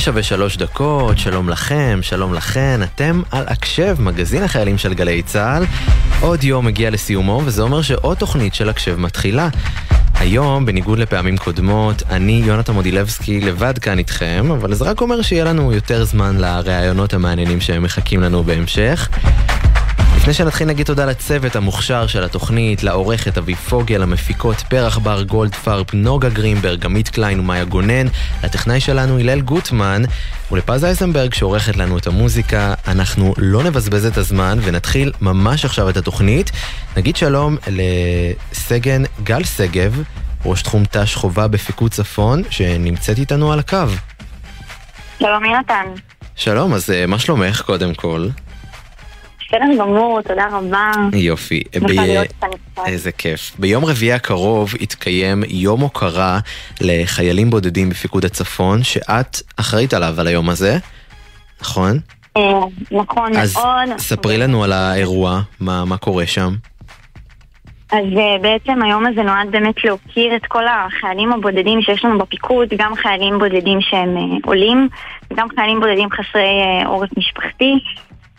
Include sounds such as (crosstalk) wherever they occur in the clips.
תשע ושלוש דקות, שלום לכם, שלום לכן, אתם על הקשב, מגזין החיילים של גלי צה"ל. עוד יום מגיע לסיומו, וזה אומר שעוד תוכנית של הקשב מתחילה. היום, בניגוד לפעמים קודמות, אני, יונתן מודילבסקי, לבד כאן איתכם, אבל זה רק אומר שיהיה לנו יותר זמן לראיונות המעניינים שהם מחכים לנו בהמשך. לפני שנתחיל נגיד תודה לצוות המוכשר של התוכנית, לעורכת אבי פוגל, למפיקות פרח בר גולדפרב, נוגה גרינברג, עמית קליין ומאיה גונן, לטכנאי שלנו הלל גוטמן ולפז אייזנברג שעורכת לנו את המוזיקה. אנחנו לא נבזבז את הזמן ונתחיל ממש עכשיו את התוכנית. נגיד שלום לסגן גל שגב, ראש תחום ת"ש חובה בפיקוד צפון, שנמצאת איתנו על הקו. שלום יונתן. שלום, אז אה, מה שלומך קודם כל? בסדר גמור, תודה רבה. יופי. איזה כיף. ביום רביעי הקרוב יתקיים יום הוקרה לחיילים בודדים בפיקוד הצפון, שאת אחראית עליו, על היום הזה, נכון? אה, נכון אז מאוד. אז ספרי לנו על האירוע, מה, מה קורה שם. אז אה, בעצם היום הזה נועד באמת להוקיר את כל החיילים הבודדים שיש לנו בפיקוד, גם חיילים בודדים שהם אה, עולים, וגם חיילים בודדים חסרי עורף משפחתי.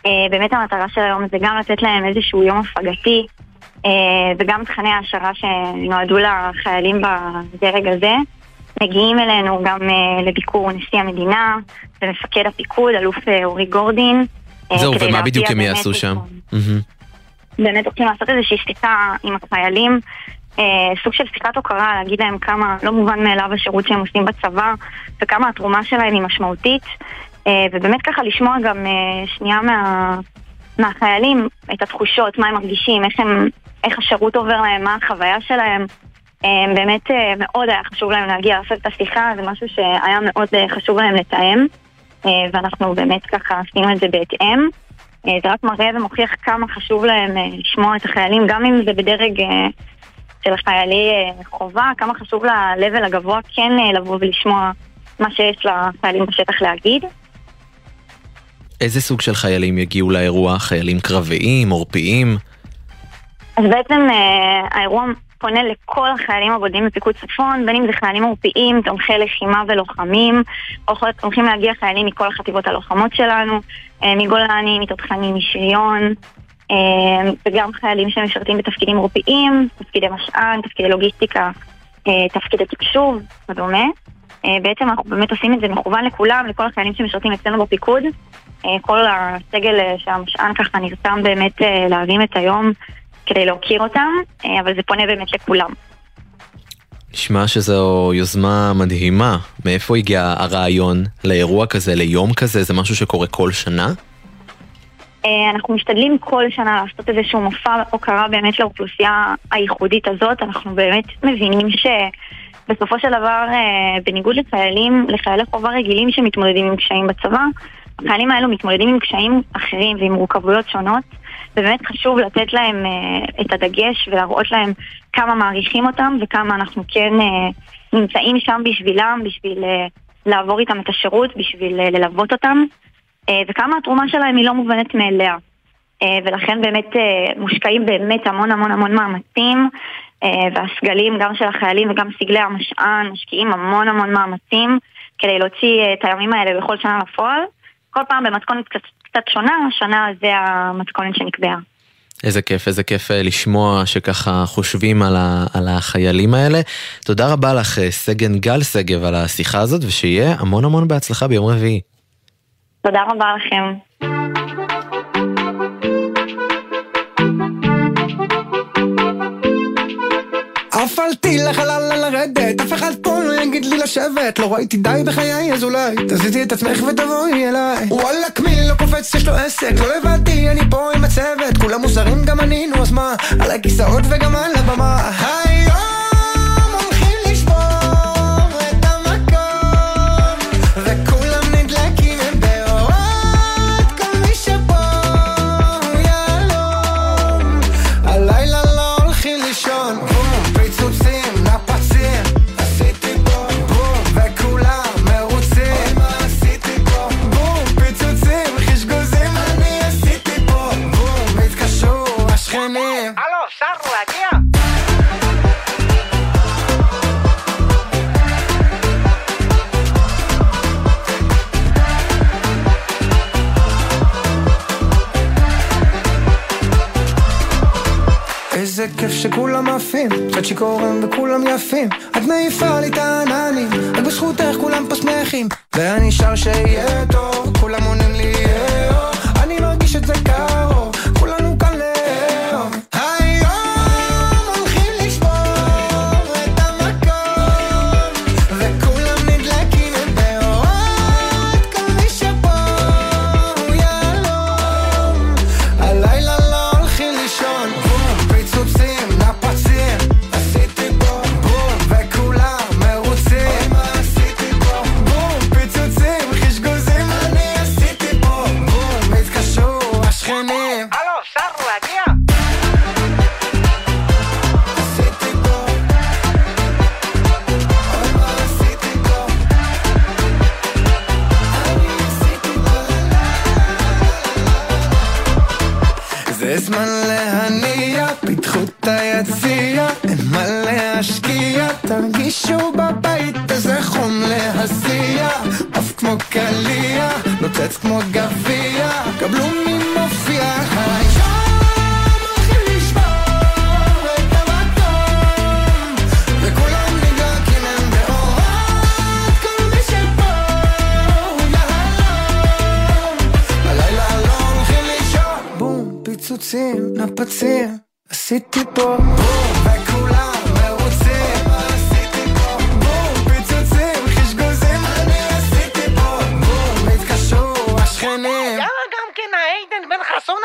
אה, באמת המטרה של היום זה גם לתת להם איזשהו יום הפגתי אה, וגם תכני העשרה שנועדו לחיילים בדרג הזה. מגיעים אלינו גם אה, לביקור נשיא המדינה ומפקד הפיקוד, אלוף אורי גורדין. זהו, ומה בדיוק הם יעשו שם? באמת רוצים לעשות איזושהי שיחה עם החיילים, סוג של שיחת הוקרה, להגיד להם כמה לא מובן מאליו השירות שהם עושים בצבא וכמה התרומה שלהם היא משמעותית. אה, ובאמת ככה לשמוע גם אה, שנייה מה, מהחיילים את התחושות, מה הם מרגישים, איך, הם, איך השירות עובר להם, מה החוויה שלהם. אה, באמת מאוד היה חשוב להם להגיע לעשות את השיחה, זה משהו שהיה מאוד חשוב להם לתאם, ואנחנו באמת ככה עשינו את זה בהתאם. זה רק מראה ומוכיח כמה חשוב להם לשמוע את החיילים, גם אם זה בדרג של חיילי חובה, כמה חשוב ל-level הגבוה כן לבוא ולשמוע מה שיש לחיילים בשטח להגיד. איזה סוג של חיילים יגיעו לאירוע? חיילים קרביים, עורפיים? אז בעצם אה, האירוע פונה לכל החיילים הבודדים בפיקוד צפון, בין אם זה חיילים עורפיים, תומכי לחימה ולוחמים, או הולכים להגיע חיילים מכל החטיבות הלוחמות שלנו, אה, מגולני, מתותחנים, משריון, אה, וגם חיילים שמשרתים בתפקידים עורפיים, תפקידי משען, תפקידי לוגיסטיקה, תפקידי תקשוב וכדומה. בעצם אנחנו באמת עושים את זה מכוון לכולם, לכל החיילים שמשרתים אצלנו בפיקוד. אה, כל הסגל אה, שהמשען ככה נרתם באמת אה, להרים את היום כדי להוקיר אותם, אבל זה פונה באמת לכולם. נשמע שזו יוזמה מדהימה. מאיפה הגיע הרעיון לאירוע כזה, ליום כזה? זה משהו שקורה כל שנה? אנחנו משתדלים כל שנה לעשות איזשהו מופע הוקרה באמת לאוכלוסייה הייחודית הזאת. אנחנו באמת מבינים שבסופו של דבר, בניגוד לחיילים, לחיילי חובה רגילים שמתמודדים עם קשיים בצבא, החיילים האלו מתמודדים עם קשיים אחרים ועם מורכבויות שונות, ובאמת חשוב לתת להם uh, את הדגש ולהראות להם כמה מעריכים אותם וכמה אנחנו כן uh, נמצאים שם בשבילם, בשביל uh, לעבור איתם את השירות, בשביל uh, ללוות אותם, uh, וכמה התרומה שלהם היא לא מובנת מאליה. Uh, ולכן באמת uh, מושקעים באמת המון המון המון מאמצים, uh, והסגלים גם של החיילים וגם סגלי המשען משקיעים המון המון מאמצים כדי להוציא uh, את הימים האלה בכל שנה לפועל. כל פעם במתכונת קצת, קצת שונה, השנה זה המתכונת שנקבעה. איזה כיף, איזה כיף אה, לשמוע שככה חושבים על, ה, על החיילים האלה. תודה רבה לך, אה, סגן גל שגב, על השיחה הזאת, ושיהיה המון המון בהצלחה ביום רביעי. תודה רבה לכם. עפלתי לחלל לרדת, אף אחד פה לא יגיד לי לשבת. לא ראיתי די בחיי אז אולי תזיזי את עצמך ותבואי אליי. וואלאק מי לא קופץ? יש לו עסק לא לבדתי אני פה עם הצוות. כולם מוזרים גם אני נו אז מה? על הכיסאות וגם על הבמה. היום איזה כיף שכולם עפים, קצת שיכורים וכולם יפים. את מעיפה לי את העננים, רק בזכותך כולם פה שמחים. ואני שר שיהיה טוב, כולם עונים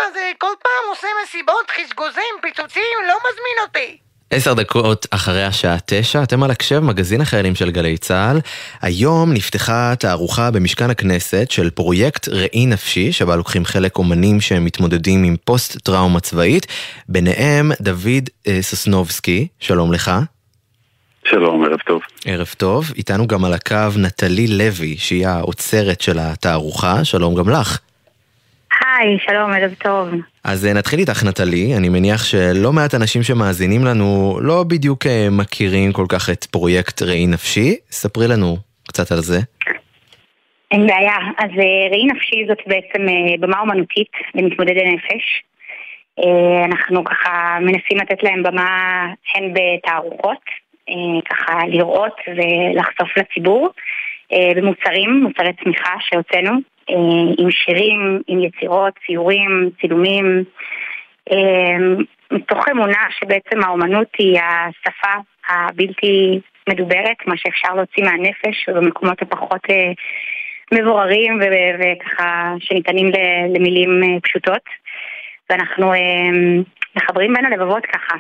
הזה כל פעם עושה מסיבות, חשגוזים, פיצוצים, לא מזמין אותי. עשר דקות אחרי השעה תשע, אתם על הקשב, מגזין החיילים של גלי צה"ל. היום נפתחה תערוכה במשכן הכנסת של פרויקט ראי נפשי, שבה לוקחים חלק אומנים שהם מתמודדים עם פוסט-טראומה צבאית, ביניהם דוד אה, סוסנובסקי, שלום לך. שלום, ערב טוב. ערב טוב. איתנו גם על הקו נטלי לוי, שהיא האוצרת של התערוכה, שלום גם לך. היי, שלום, ערב טוב. אז אה, נתחיל איתך נטלי, אני מניח שלא מעט אנשים שמאזינים לנו לא בדיוק אה, מכירים כל כך את פרויקט ראי נפשי, ספרי לנו קצת על זה. אין בעיה, אז אה, ראי נפשי זאת בעצם במה אומנותית למתמודדי נפש. אנחנו ככה מנסים לתת להם במה הן בתערוכות, ככה לראות ולחשוף לציבור, במוצרים, מוצרי צמיחה שהוצאנו, עם שירים, עם יצירות, ציורים, צילומים, אה, מתוך אמונה שבעצם האומנות היא השפה הבלתי מדוברת, מה שאפשר להוציא מהנפש במקומות הפחות אה, מבוררים וככה שניתנים למילים פשוטות. ואנחנו מחברים בין הלבבות ככה,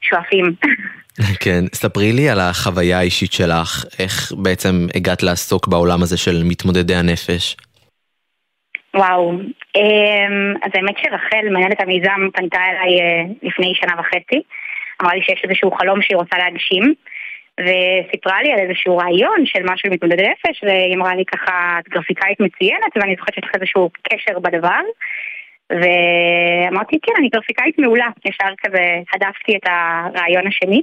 שואפים. (laughs) כן, ספרי לי על החוויה האישית שלך, איך בעצם הגעת לעסוק בעולם הזה של מתמודדי הנפש. וואו, אמ, אז האמת שרחל, מנהלת המיזם, פנתה אליי אה, לפני שנה וחצי. אמרה לי שיש איזשהו חלום שהיא רוצה להגשים, וסיפרה לי על איזשהו רעיון של משהו עם מתמודדי נפש, והיא אמרה לי ככה, את גרפיקאית מצוינת, ואני זוכרת שיש לך איזשהו קשר בדבר. ואמרתי, כן, אני גרפיקאית מעולה. ישר כזה הדפתי את הרעיון השני.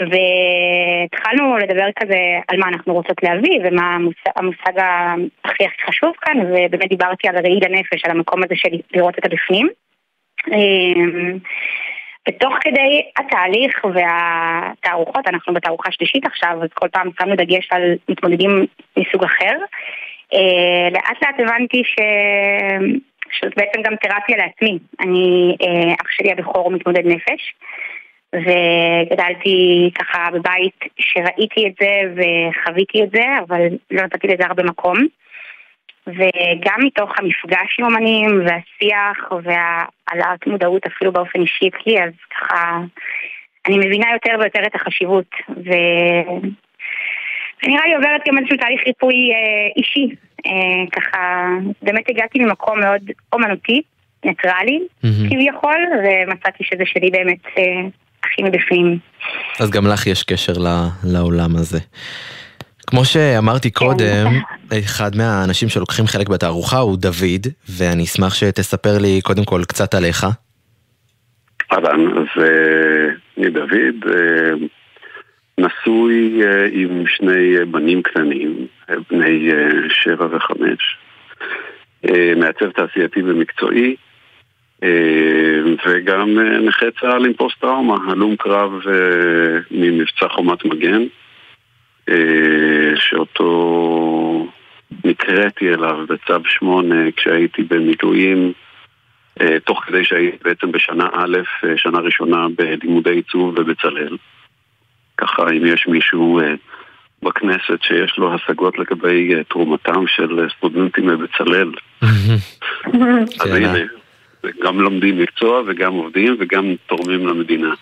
והתחלנו לדבר כזה על מה אנחנו רוצות להביא ומה המושג, המושג הכי הכי חשוב כאן, ובאמת דיברתי על ראי לנפש, על המקום הזה של לראות את הבפנים. אמ, ותוך כדי התהליך והתערוכות, אנחנו בתערוכה שלישית עכשיו, אז כל פעם שמנו דגש על מתמודדים מסוג אחר. אה, לאט לאט הבנתי ש... שזאת בעצם גם תרפיה לעצמי. אני, אה, אח שלי הבכור מתמודד נפש. וגדלתי ככה בבית שראיתי את זה וחוויתי את זה, אבל לא נתתי לזה הרבה מקום. וגם מתוך המפגש עם אמנים והשיח והעלאת מודעות אפילו באופן אישי אצלי, אז ככה אני מבינה יותר ויותר את החשיבות. ו... ונראה לי עוברת גם איזשהו תהליך ריפוי אה, אישי. אה, ככה, באמת הגעתי ממקום מאוד אומנותי, ניטרלי, mm-hmm. כביכול, ומצאתי שזה שלי באמת אה, הכי מבפנים. אז גם לך יש קשר לעולם הזה. כמו שאמרתי כן. קודם, אחד מהאנשים שלוקחים חלק בתערוכה הוא דוד, ואני אשמח שתספר לי קודם כל קצת עליך. אהלן, אז אה, אני דוד, אה, נשוי אה, עם שני בנים קטנים, בני שבע וחמש, מעצב תעשייתי ומקצועי, וגם נכה צה"ל עם פוסט טראומה, הלום קרב ממבצע חומת מגן, שאותו נקראתי אליו בצו 8 כשהייתי במילואים, תוך כדי שהייתי בעצם בשנה א', שנה ראשונה בלימודי עיצוב ובצלאל. ככה אם יש מישהו בכנסת שיש לו השגות לגבי תרומתם של סטודנטים בבצלאל. (laughs) אז הנה, גם לומדים מקצוע וגם עובדים וגם תורמים למדינה.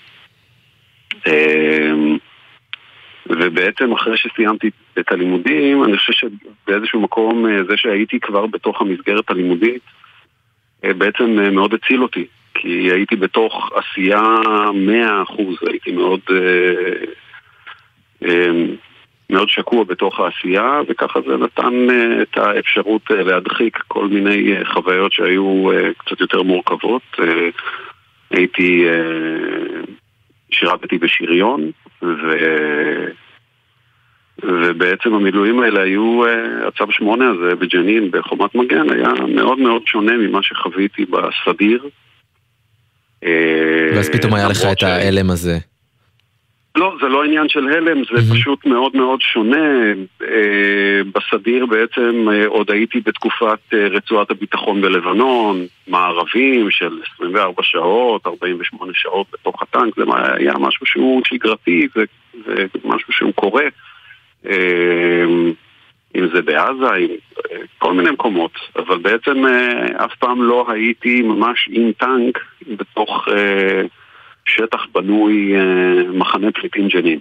ובעצם אחרי שסיימתי את הלימודים, אני חושב שבאיזשהו מקום זה שהייתי כבר בתוך המסגרת הלימודית בעצם מאוד הציל אותי. כי הייתי בתוך עשייה מאה אחוז, הייתי מאוד, מאוד שקוע בתוך העשייה, וככה זה נתן את האפשרות להדחיק כל מיני חוויות שהיו קצת יותר מורכבות. הייתי, שירתתי בשריון, ו... ובעצם המילואים האלה היו, הצו שמונה הזה בג'נין, בחומת מגן, היה מאוד מאוד שונה ממה שחוויתי בסדיר. ואז פתאום היה לך את ההלם הזה. לא, זה לא עניין של הלם, זה פשוט מאוד מאוד שונה. בסדיר בעצם עוד הייתי בתקופת רצועת הביטחון בלבנון, מערבים של 24 שעות, 48 שעות בתוך הטנק, זה היה משהו שהוא שגרתי, זה, זה משהו שהוא קורה. אם זה בעזה, עם כל מיני מקומות, אבל בעצם אף פעם לא הייתי ממש עם טנק בתוך שטח בנוי מחנה פליטים ג'נין.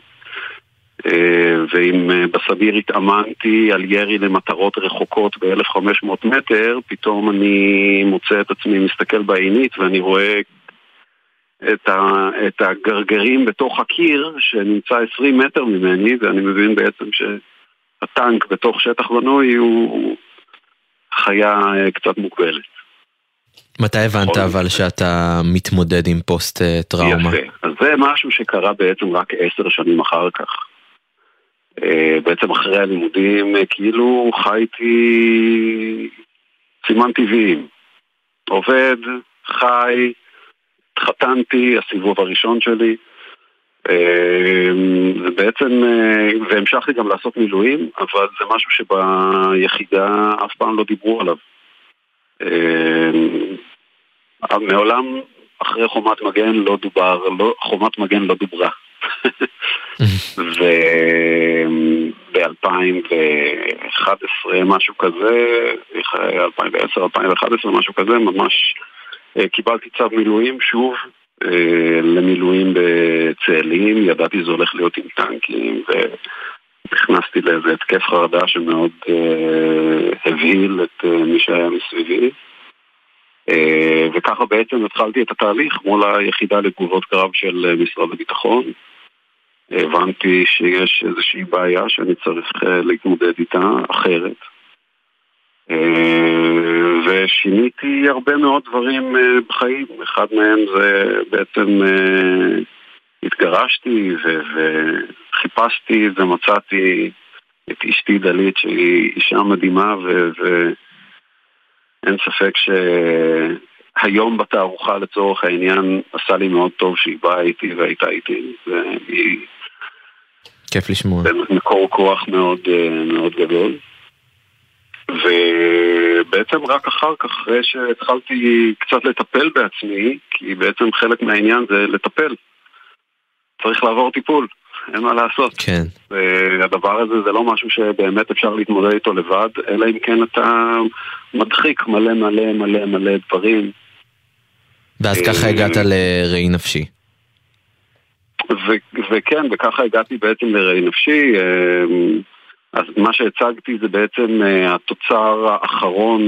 ואם בסביר התאמנתי על ירי למטרות רחוקות ב-1500 מטר, פתאום אני מוצא את עצמי מסתכל בעינית ואני רואה את, ה, את הגרגרים בתוך הקיר שנמצא 20 מטר ממני, ואני מבין בעצם שהטנק בתוך שטח בנוי הוא חיה קצת מוגבלת. מתי הבנת אבל שאתה מתמודד עם פוסט טראומה? יפה, אז זה משהו שקרה בעצם רק עשר שנים אחר כך. בעצם אחרי הלימודים כאילו חייתי סימן טבעיים. עובד, חי, התחתנתי, הסיבוב הראשון שלי, ובעצם, והמשכתי גם לעשות מילואים, אבל זה משהו שביחידה אף פעם לא דיברו עליו. מעולם אחרי חומת מגן לא דובר, לא, חומת מגן לא דוברה. (laughs) וב-2011 משהו כזה, 2010-2011 משהו כזה, ממש קיבלתי צו מילואים שוב למילואים בצאלים, ידעתי זה הולך להיות עם טנקים ונכנסתי לאיזה התקף חרדה שמאוד הבהיל את מי שהיה מסביבי. וככה בעצם התחלתי את התהליך מול היחידה לתגובות קרב של משרד הביטחון. הבנתי שיש איזושהי בעיה שאני צריך להתמודד איתה אחרת. ושיניתי הרבה מאוד דברים בחיים, אחד מהם זה בעצם התגרשתי וחיפשתי ומצאתי את אשתי דלית שהיא אישה מדהימה ואין ספק שהיום בתערוכה לצורך העניין עשה לי מאוד טוב שהיא באה איתי והייתה איתי והיא כיף לשמוע. מקור כוח מאוד מאוד גדול ובעצם רק אחר כך, אחרי שהתחלתי קצת לטפל בעצמי, כי בעצם חלק מהעניין זה לטפל. צריך לעבור טיפול, אין מה לעשות. כן. והדבר הזה זה לא משהו שבאמת אפשר להתמודד איתו לבד, אלא אם כן אתה מדחיק מלא מלא מלא מלא דברים. ואז ככה הגעת לראי נפשי. וכן, וככה הגעתי בעצם לראי נפשי. אז מה שהצגתי זה בעצם התוצר האחרון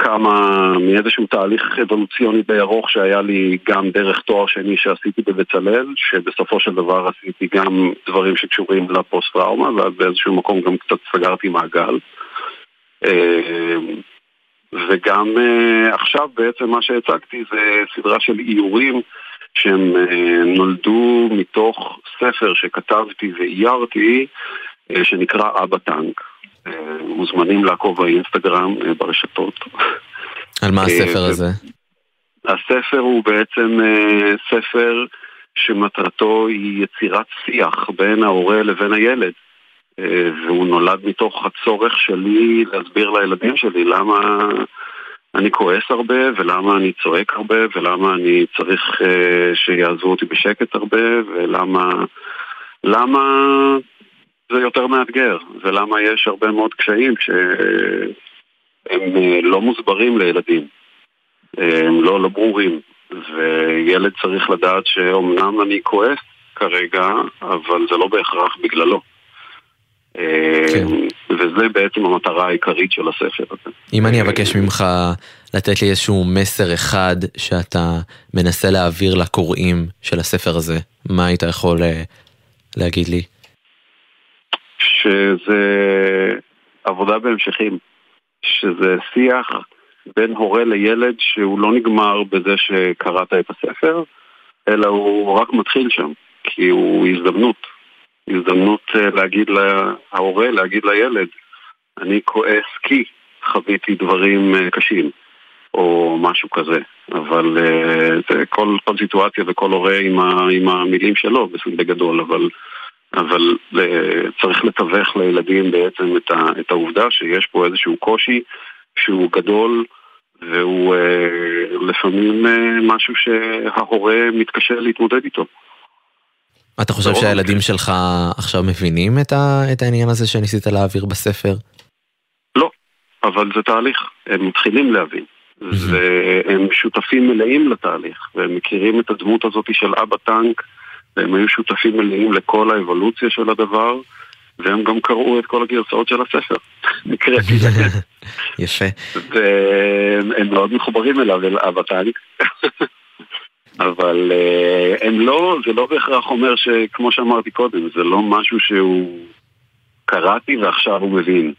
מכמה, מאיזשהו תהליך אבולוציוני די ארוך שהיה לי גם דרך תואר שני שעשיתי בבצלאל, שבסופו של דבר עשיתי גם דברים שקשורים לפוסט-טראומה, ואז באיזשהו מקום גם קצת סגרתי מעגל. וגם עכשיו בעצם מה שהצגתי זה סדרה של איורים שהם נולדו מתוך ספר שכתבתי ואיירתי שנקרא אבא טנק. מוזמנים לעקוב באינסטגרם ברשתות. על מה הספר הזה? הספר הוא בעצם אה, ספר שמטרתו היא יצירת שיח בין ההורה לבין הילד. אה, והוא נולד מתוך הצורך שלי להסביר לילדים שלי למה אני כועס הרבה, ולמה אני צועק הרבה, ולמה אני צריך שיעזבו אותי בשקט הרבה, ולמה למה זה יותר מאתגר, ולמה יש הרבה מאוד קשיים שהם uh, לא מוסברים לילדים, הם לא, לא ברורים, וילד צריך לדעת שאומנם אני כועס כרגע, אבל זה לא בהכרח בגללו. כן. וזה בעצם המטרה העיקרית של הספר הזה. אם אני אבקש ממך לתת לי איזשהו מסר אחד שאתה מנסה להעביר לקוראים של הספר הזה, מה היית יכול אה, להגיד לי? שזה עבודה בהמשכים, שזה שיח בין הורה לילד שהוא לא נגמר בזה שקראת את הספר, אלא הוא רק מתחיל שם, כי הוא הזדמנות. הזדמנות אה, להגיד להורה, להגיד לילד, אני כועס כי חוויתי דברים אה, קשים, או משהו כזה. אבל אה, זה כל, כל סיטואציה וכל הורה עם, ה, עם המילים שלו, בגדול, אבל, אבל צריך לתווך לילדים בעצם את, ה, את העובדה שיש פה איזשהו קושי שהוא גדול, והוא לפעמים משהו שההורה מתקשה להתמודד איתו. אתה חושב שהילדים שלך עכשיו מבינים את, ה, את העניין הזה שניסית להעביר בספר? לא, אבל זה תהליך, הם מתחילים להבין. והם שותפים מלאים לתהליך, והם מכירים את הדמות הזאת של אבא טנק, והם היו שותפים מלאים לכל האבולוציה של הדבר, והם גם קראו את כל הגרסאות של הספר. (laughs) (laughs) יפה. והם מאוד מחוברים אליו, אל טנק. (laughs) אבל uh, הם לא, זה לא בהכרח אומר שכמו שאמרתי קודם, זה לא משהו שהוא קראתי ועכשיו הוא מבין.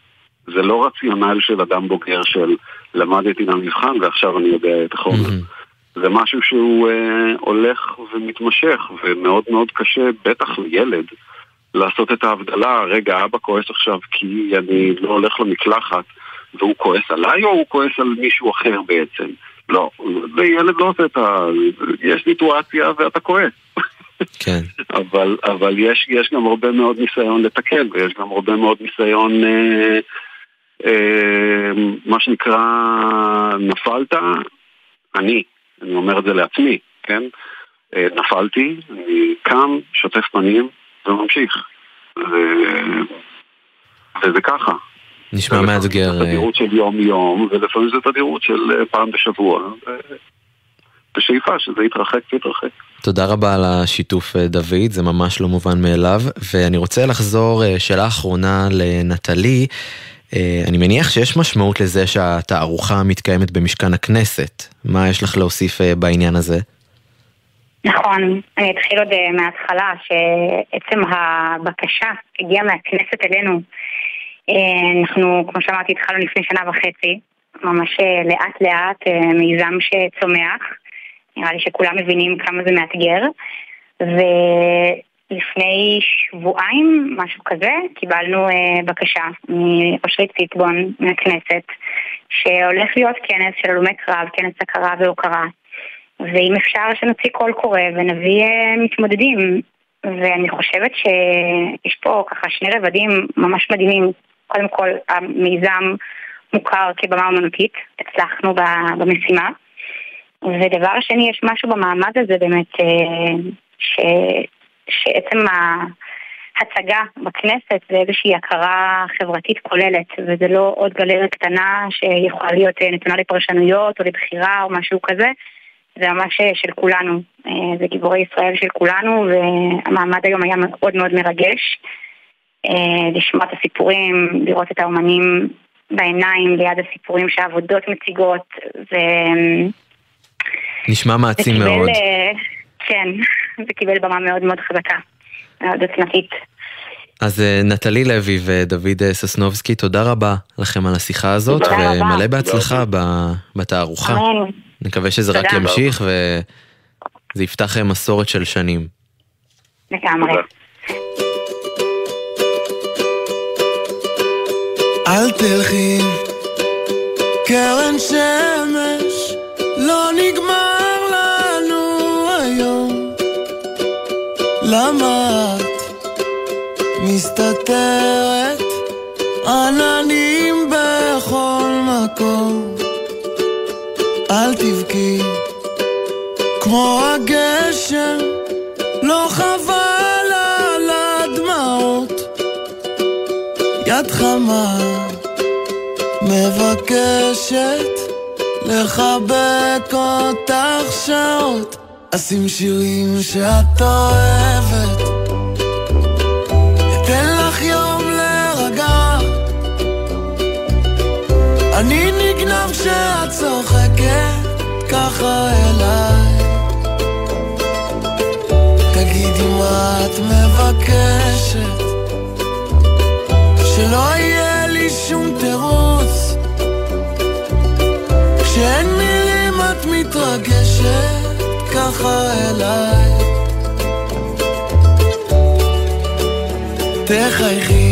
זה לא רציונל של אדם בוגר של למדתי למבחן ועכשיו אני יודע את החומר. Mm-hmm. זה משהו שהוא uh, הולך ומתמשך ומאוד מאוד קשה, בטח לילד, לעשות את ההבדלה, רגע, אבא כועס עכשיו כי אני לא הולך למקלחת והוא כועס עליי או הוא כועס על מישהו אחר בעצם? לא, וילד לא עושה את ה... יש סיטואציה ואתה כועס. כן. (laughs) אבל, אבל יש, יש גם הרבה מאוד ניסיון לתקן, ויש גם הרבה מאוד ניסיון, אה, אה, מה שנקרא, נפלת, אני, אני אומר את זה לעצמי, כן? אה, נפלתי, אני קם, שוטף פנים וממשיך. ו... וזה ככה. נשמע מאתגר. זה תדירות של יום-יום, ולפעמים זה תדירות של אה, פעם בשבוע. בשאיפה שזה יתרחק ויתרחק. תודה רבה על השיתוף אה, דוד, זה ממש לא מובן מאליו. ואני רוצה לחזור אה, שאלה אחרונה לנטלי. אני מניח שיש משמעות לזה שהתערוכה מתקיימת במשכן הכנסת. מה יש לך להוסיף בעניין הזה? נכון, אני אתחיל עוד מההתחלה, שעצם הבקשה הגיעה מהכנסת אלינו. אה, אנחנו, כמו שאמרתי, התחלנו לפני שנה וחצי, ממש אה, לאט לאט אה, מיזם שצומח. נראה לי שכולם מבינים כמה זה מאתגר. ולפני שבועיים, משהו כזה, קיבלנו בקשה מאושרית פיטבון מהכנסת, שהולך להיות כנס של הלומי קרב, כנס הכרה והוקרה. ואם אפשר שנוציא קול קורא ונביא מתמודדים. ואני חושבת שיש פה ככה שני רבדים ממש מדהימים. קודם כל, המיזם מוכר כבמה אומנותית, הצלחנו במשימה. ודבר שני, יש משהו במעמד הזה באמת, אה, ש, שעצם ההצגה בכנסת זה איזושהי הכרה חברתית כוללת, וזה לא עוד גלריה קטנה שיכולה להיות אה, נתונה לפרשנויות או לבחירה או משהו כזה. זה ממש אה, של כולנו, זה גיבורי ישראל של כולנו, והמעמד היום היה מאוד מאוד מרגש. אה, לשמוע את הסיפורים, לראות את האומנים בעיניים ליד הסיפורים שהעבודות מציגות. ו... נשמע מעצים מאוד. אה, כן, (laughs) זה קיבל במה מאוד מאוד חזקה, מאוד עוצמתית. אז אה, נטלי לוי ודוד ססנובסקי, תודה רבה לכם על השיחה הזאת, ומלא בהצלחה בתערוכה. אמן. נקווה שזה רק ימשיך וזה יפתח מסורת של שנים. לגמרי. אל תלכי, קרן שמש מסתתרת, עננים בכל מקום. אל תבכי, כמו הגשם, לא חבל על הדמעות. יד חמה מבקשת לחבק אותך שעות, אשים שירים שאת אוהבת. אתן לך יום להירגע. אני נגנב כשאת צוחקת ככה אליי. תגידי מה את מבקשת, שלא יהיה לי שום תירוץ. כשאין מילים את מתרגשת ככה אליי. תחייכי,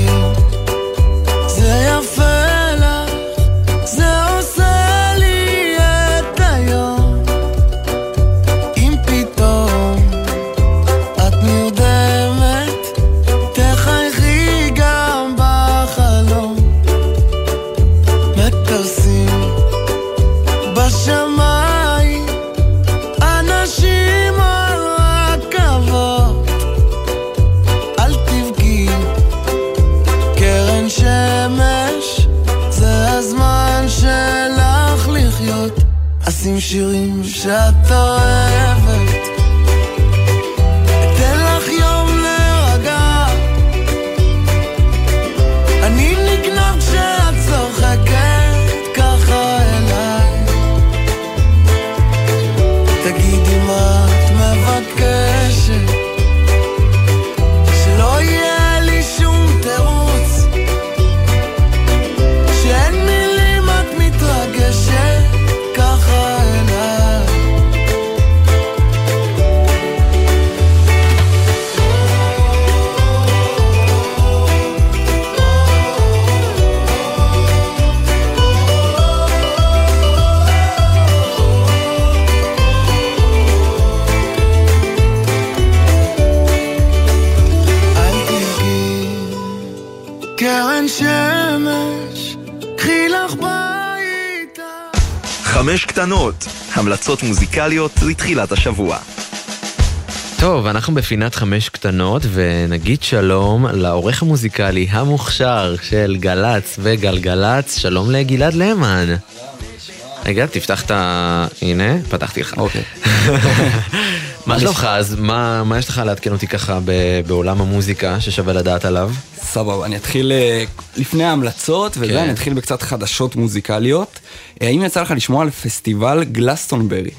חמש קטנות, המלצות מוזיקליות לתחילת השבוע. טוב, אנחנו בפינת חמש קטנות, ונגיד שלום לעורך המוזיקלי המוכשר של גל"צ וגלגלצ, שלום לגלעד להמן. רגע, תפתח את ה... הנה, פתחתי לך. אוקיי. (laughs) מה שלומך אז? מה מה יש לך לעדכן אותי ככה ב- בעולם המוזיקה ששווה לדעת עליו? סבבה, אני אתחיל אה, לפני ההמלצות, וזה, כן. אני אתחיל בקצת חדשות מוזיקליות. אה, האם יצא לך לשמוע על פסטיבל גלסטונברי?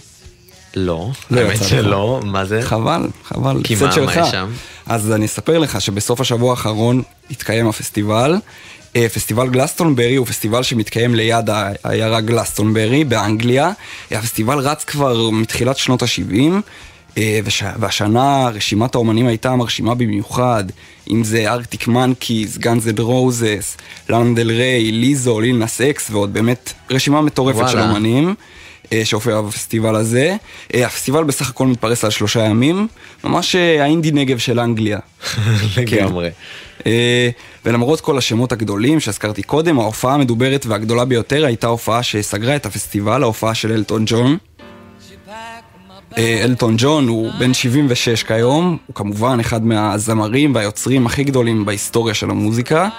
לא, לא האמת. שלא, מה זה? חבל, חבל, כי מה- מה. יש שם? אז אני אספר לך שבסוף השבוע האחרון התקיים הפסטיבל. אה, פסטיבל גלסטונברי הוא פסטיבל שמתקיים ליד העיירה גלסטונברי באנגליה. הפסטיבל רץ כבר מתחילת שנות ה-70, וש... והשנה רשימת האומנים הייתה מרשימה במיוחד, אם זה ארקטיק מנקיז, גאנז אנד רוזס, לנה דל ריי, ליזו, ליל נאס אקס ועוד באמת רשימה מטורפת של וואלה. אומנים. אה, שהופיע בפסטיבל הזה. אה, הפסטיבל בסך הכל מתפרס על שלושה ימים, ממש אה, האינדי נגב של אנגליה. (laughs) לגמרי. אה, ולמרות כל השמות הגדולים שהזכרתי קודם, ההופעה המדוברת והגדולה ביותר הייתה הופעה שסגרה את הפסטיבל, ההופעה של אלטון ג'ון. אה, אלטון ג'ון הוא בן 76 כיום, הוא כמובן אחד מהזמרים והיוצרים הכי גדולים בהיסטוריה של המוזיקה.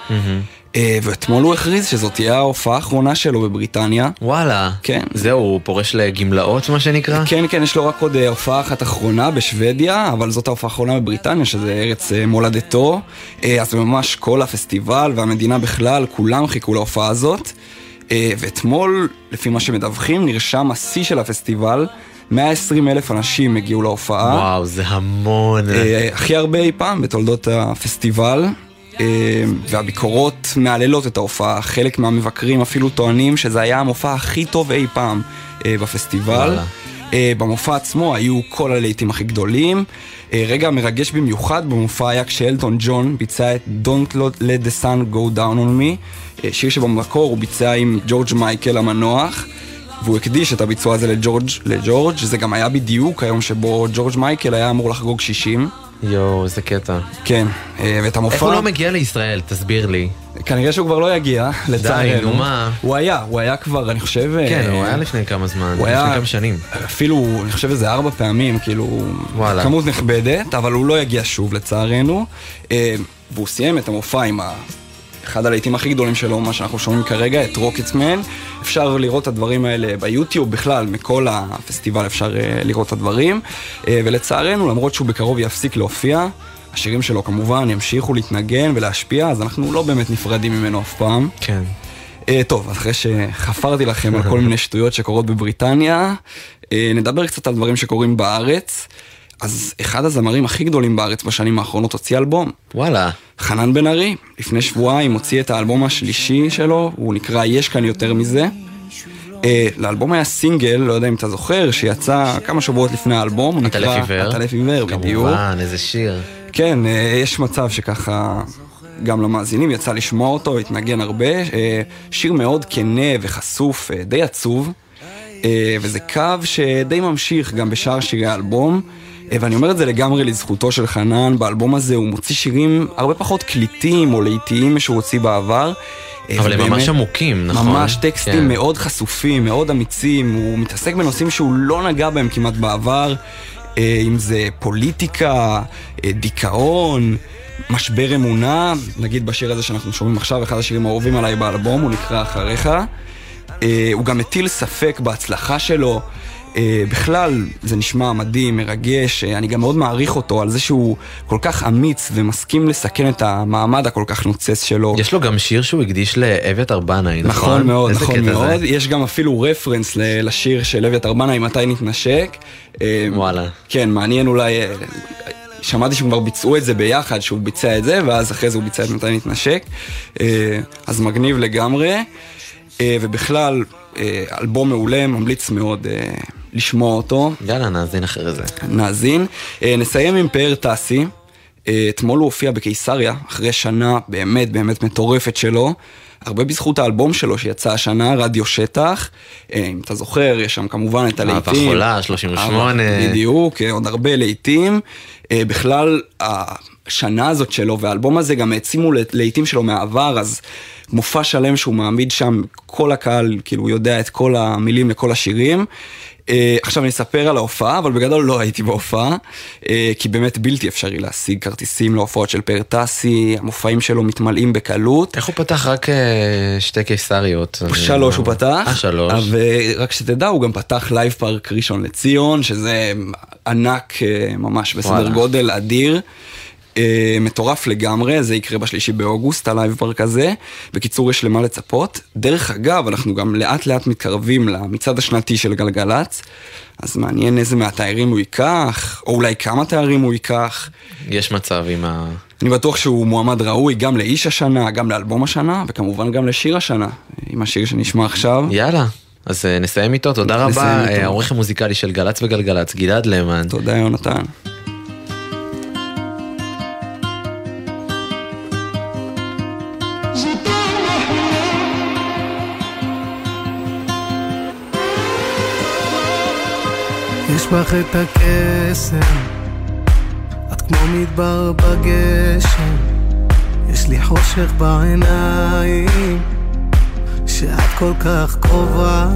אה, ואתמול הוא הכריז שזאת תהיה ההופעה האחרונה שלו בבריטניה. וואלה. כן. זהו, הוא פורש לגמלאות מה שנקרא? כן, כן, יש לו רק עוד אה, הופעה אחת אחרונה בשוודיה, אבל זאת ההופעה האחרונה בבריטניה, שזה ארץ מולדתו. אז ממש כל הפסטיבל והמדינה בכלל, כולם חיכו להופעה הזאת. ואתמול, לפי מה שמדווחים, נרשם השיא של הפסטיבל. 120 אלף אנשים הגיעו להופעה. וואו, זה המון. אה, הכי הרבה אי פעם בתולדות הפסטיבל. אה, והביקורות מהללות את ההופעה, חלק מהמבקרים אפילו טוענים שזה היה המופע הכי טוב אי פעם אה, בפסטיבל. וואלה. במופע עצמו היו כל הלהיטים הכי גדולים. רגע מרגש במיוחד במופע היה כשאלטון ג'ון ביצע את Don't let the sun go down on me, שיר שבמקור הוא ביצע עם ג'ורג' מייקל המנוח. והוא הקדיש את הביצוע הזה לג'ורג', לג'ורג', זה גם היה בדיוק היום שבו ג'ורג' מייקל היה אמור לחגוג 60. יואו, איזה קטע. כן, אה, ואת המופע... איך הוא לא מגיע לישראל? תסביר לי. כנראה שהוא כבר לא יגיע, לצערנו. נו מה? הוא היה, הוא היה כבר, אני חושב... כן, אה, הוא היה לפני כמה זמן, לפני כמה שנים. אפילו, אני חושב איזה ארבע פעמים, כאילו, וואלה. כמות נכבדת, אבל הוא לא יגיע שוב לצערנו. אה, והוא סיים את המופע עם ה... אחד הלהיטים הכי גדולים שלו, מה שאנחנו שומעים כרגע, את רוקטסמן. אפשר לראות את הדברים האלה ביוטיוב, בכלל, מכל הפסטיבל אפשר אה, לראות את הדברים. אה, ולצערנו, למרות שהוא בקרוב יפסיק להופיע, השירים שלו כמובן ימשיכו להתנגן ולהשפיע, אז אנחנו לא באמת נפרדים ממנו אף פעם. כן. Uh, טוב, אחרי שחפרתי לכם על כל מיני (laughs) שטויות שקורות בבריטניה, נדבר קצת על דברים שקורים בארץ. אז אחד הזמרים הכי גדולים בארץ בשנים האחרונות הוציא אלבום. וואלה. חנן בן ארי, לפני שבועיים הוציא את האלבום השלישי שלו, הוא נקרא יש כאן יותר מזה. Uh, לאלבום היה סינגל, לא יודע אם אתה זוכר, שיצא כמה שבועות לפני האלבום, הוא נקרא עיוור. הטלף עיוור, בדיוק. כמובן, איזה שיר. כן, אה, יש מצב שככה גם למאזינים יצא לשמוע אותו, התנגן הרבה. אה, שיר מאוד כנה וחשוף, אה, די עצוב, אה, וזה קו שדי ממשיך גם בשאר שירי האלבום. אה, ואני אומר את זה לגמרי לזכותו של חנן, באלבום הזה הוא מוציא שירים הרבה פחות קליטים או להיטיים שהוא הוציא בעבר. אה, אבל הם ממש עמוקים, נכון? ממש טקסטים כן. מאוד חשופים, מאוד אמיצים, הוא מתעסק בנושאים שהוא לא נגע בהם כמעט בעבר, אה, אם זה פוליטיקה, דיכאון, משבר אמונה, נגיד בשיר הזה שאנחנו שומעים עכשיו, אחד השירים האהובים עליי באלבום, הוא נקרא אחריך. הוא גם מטיל ספק בהצלחה שלו. אה, בכלל, זה נשמע מדהים, מרגש, אה, אני גם מאוד מעריך אותו על זה שהוא כל כך אמיץ ומסכים לסכן את המעמד הכל כך נוצץ שלו. יש לו גם שיר שהוא הקדיש לאביתר בנאי, נכון? נכון מאוד, נכון מאוד. זה? יש גם אפילו רפרנס לשיר של אביתר בנאי, מתי נתנשק. אה, וואלה. כן, מעניין אולי, אה, שמעתי שהם כבר ביצעו את זה ביחד, שהוא ביצע את זה, ואז אחרי זה הוא ביצע את מתי נתנשק. אה, אז מגניב לגמרי. אה, ובכלל, אה, אלבום מעולה, ממליץ מאוד אה, לשמוע אותו. יאללה, נאזין אחרי זה. נאזין. נסיים עם פאר טסי. אתמול הוא הופיע בקיסריה, אחרי שנה באמת באמת מטורפת שלו. הרבה בזכות האלבום שלו שיצא השנה, רדיו שטח. אם אתה זוכר, יש שם כמובן את אהבה הלהיטים. חולה, 38. אהבה, בדיוק, עוד הרבה להיטים. בכלל, השנה הזאת שלו והאלבום הזה גם העצימו להיטים שלו מהעבר, אז מופע שלם שהוא מעמיד שם, כל הקהל כאילו יודע את כל המילים לכל השירים. אה, עכשיו אני אספר על ההופעה, אבל בגדול לא הייתי בהופעה, אה, כי באמת בלתי אפשרי להשיג כרטיסים להופעות של פאר טסי, המופעים שלו מתמלאים בקלות. איך הוא פתח רק אה, שתי קיסריות? שלוש הוא פתח, אה, שלוש. ורק שתדע, הוא גם פתח לייב פארק ראשון לציון, שזה ענק ממש בסדר וואלה. גודל אדיר. אה, מטורף לגמרי, זה יקרה בשלישי באוגוסט, הלייב פארק הזה. בקיצור, יש למה לצפות. דרך אגב, אנחנו גם לאט לאט מתקרבים למצעד השנתי של גלגלצ, אז מעניין איזה מהתיירים הוא ייקח, או אולי כמה תיירים הוא ייקח. יש מצב עם ה... אני בטוח שהוא מועמד ראוי גם לאיש השנה, גם לאלבום השנה, וכמובן גם לשיר השנה, עם השיר שנשמע עכשיו. יאללה. אז אה, נסיים איתו, תודה רבה. אה, העורך המוזיקלי של גל"צ וגלגלצ, גלעד למן. תודה יונתן. בך את הקסם, את כמו מדבר בגשם, יש לי חושך בעיניים, שאת כל כך קרובה,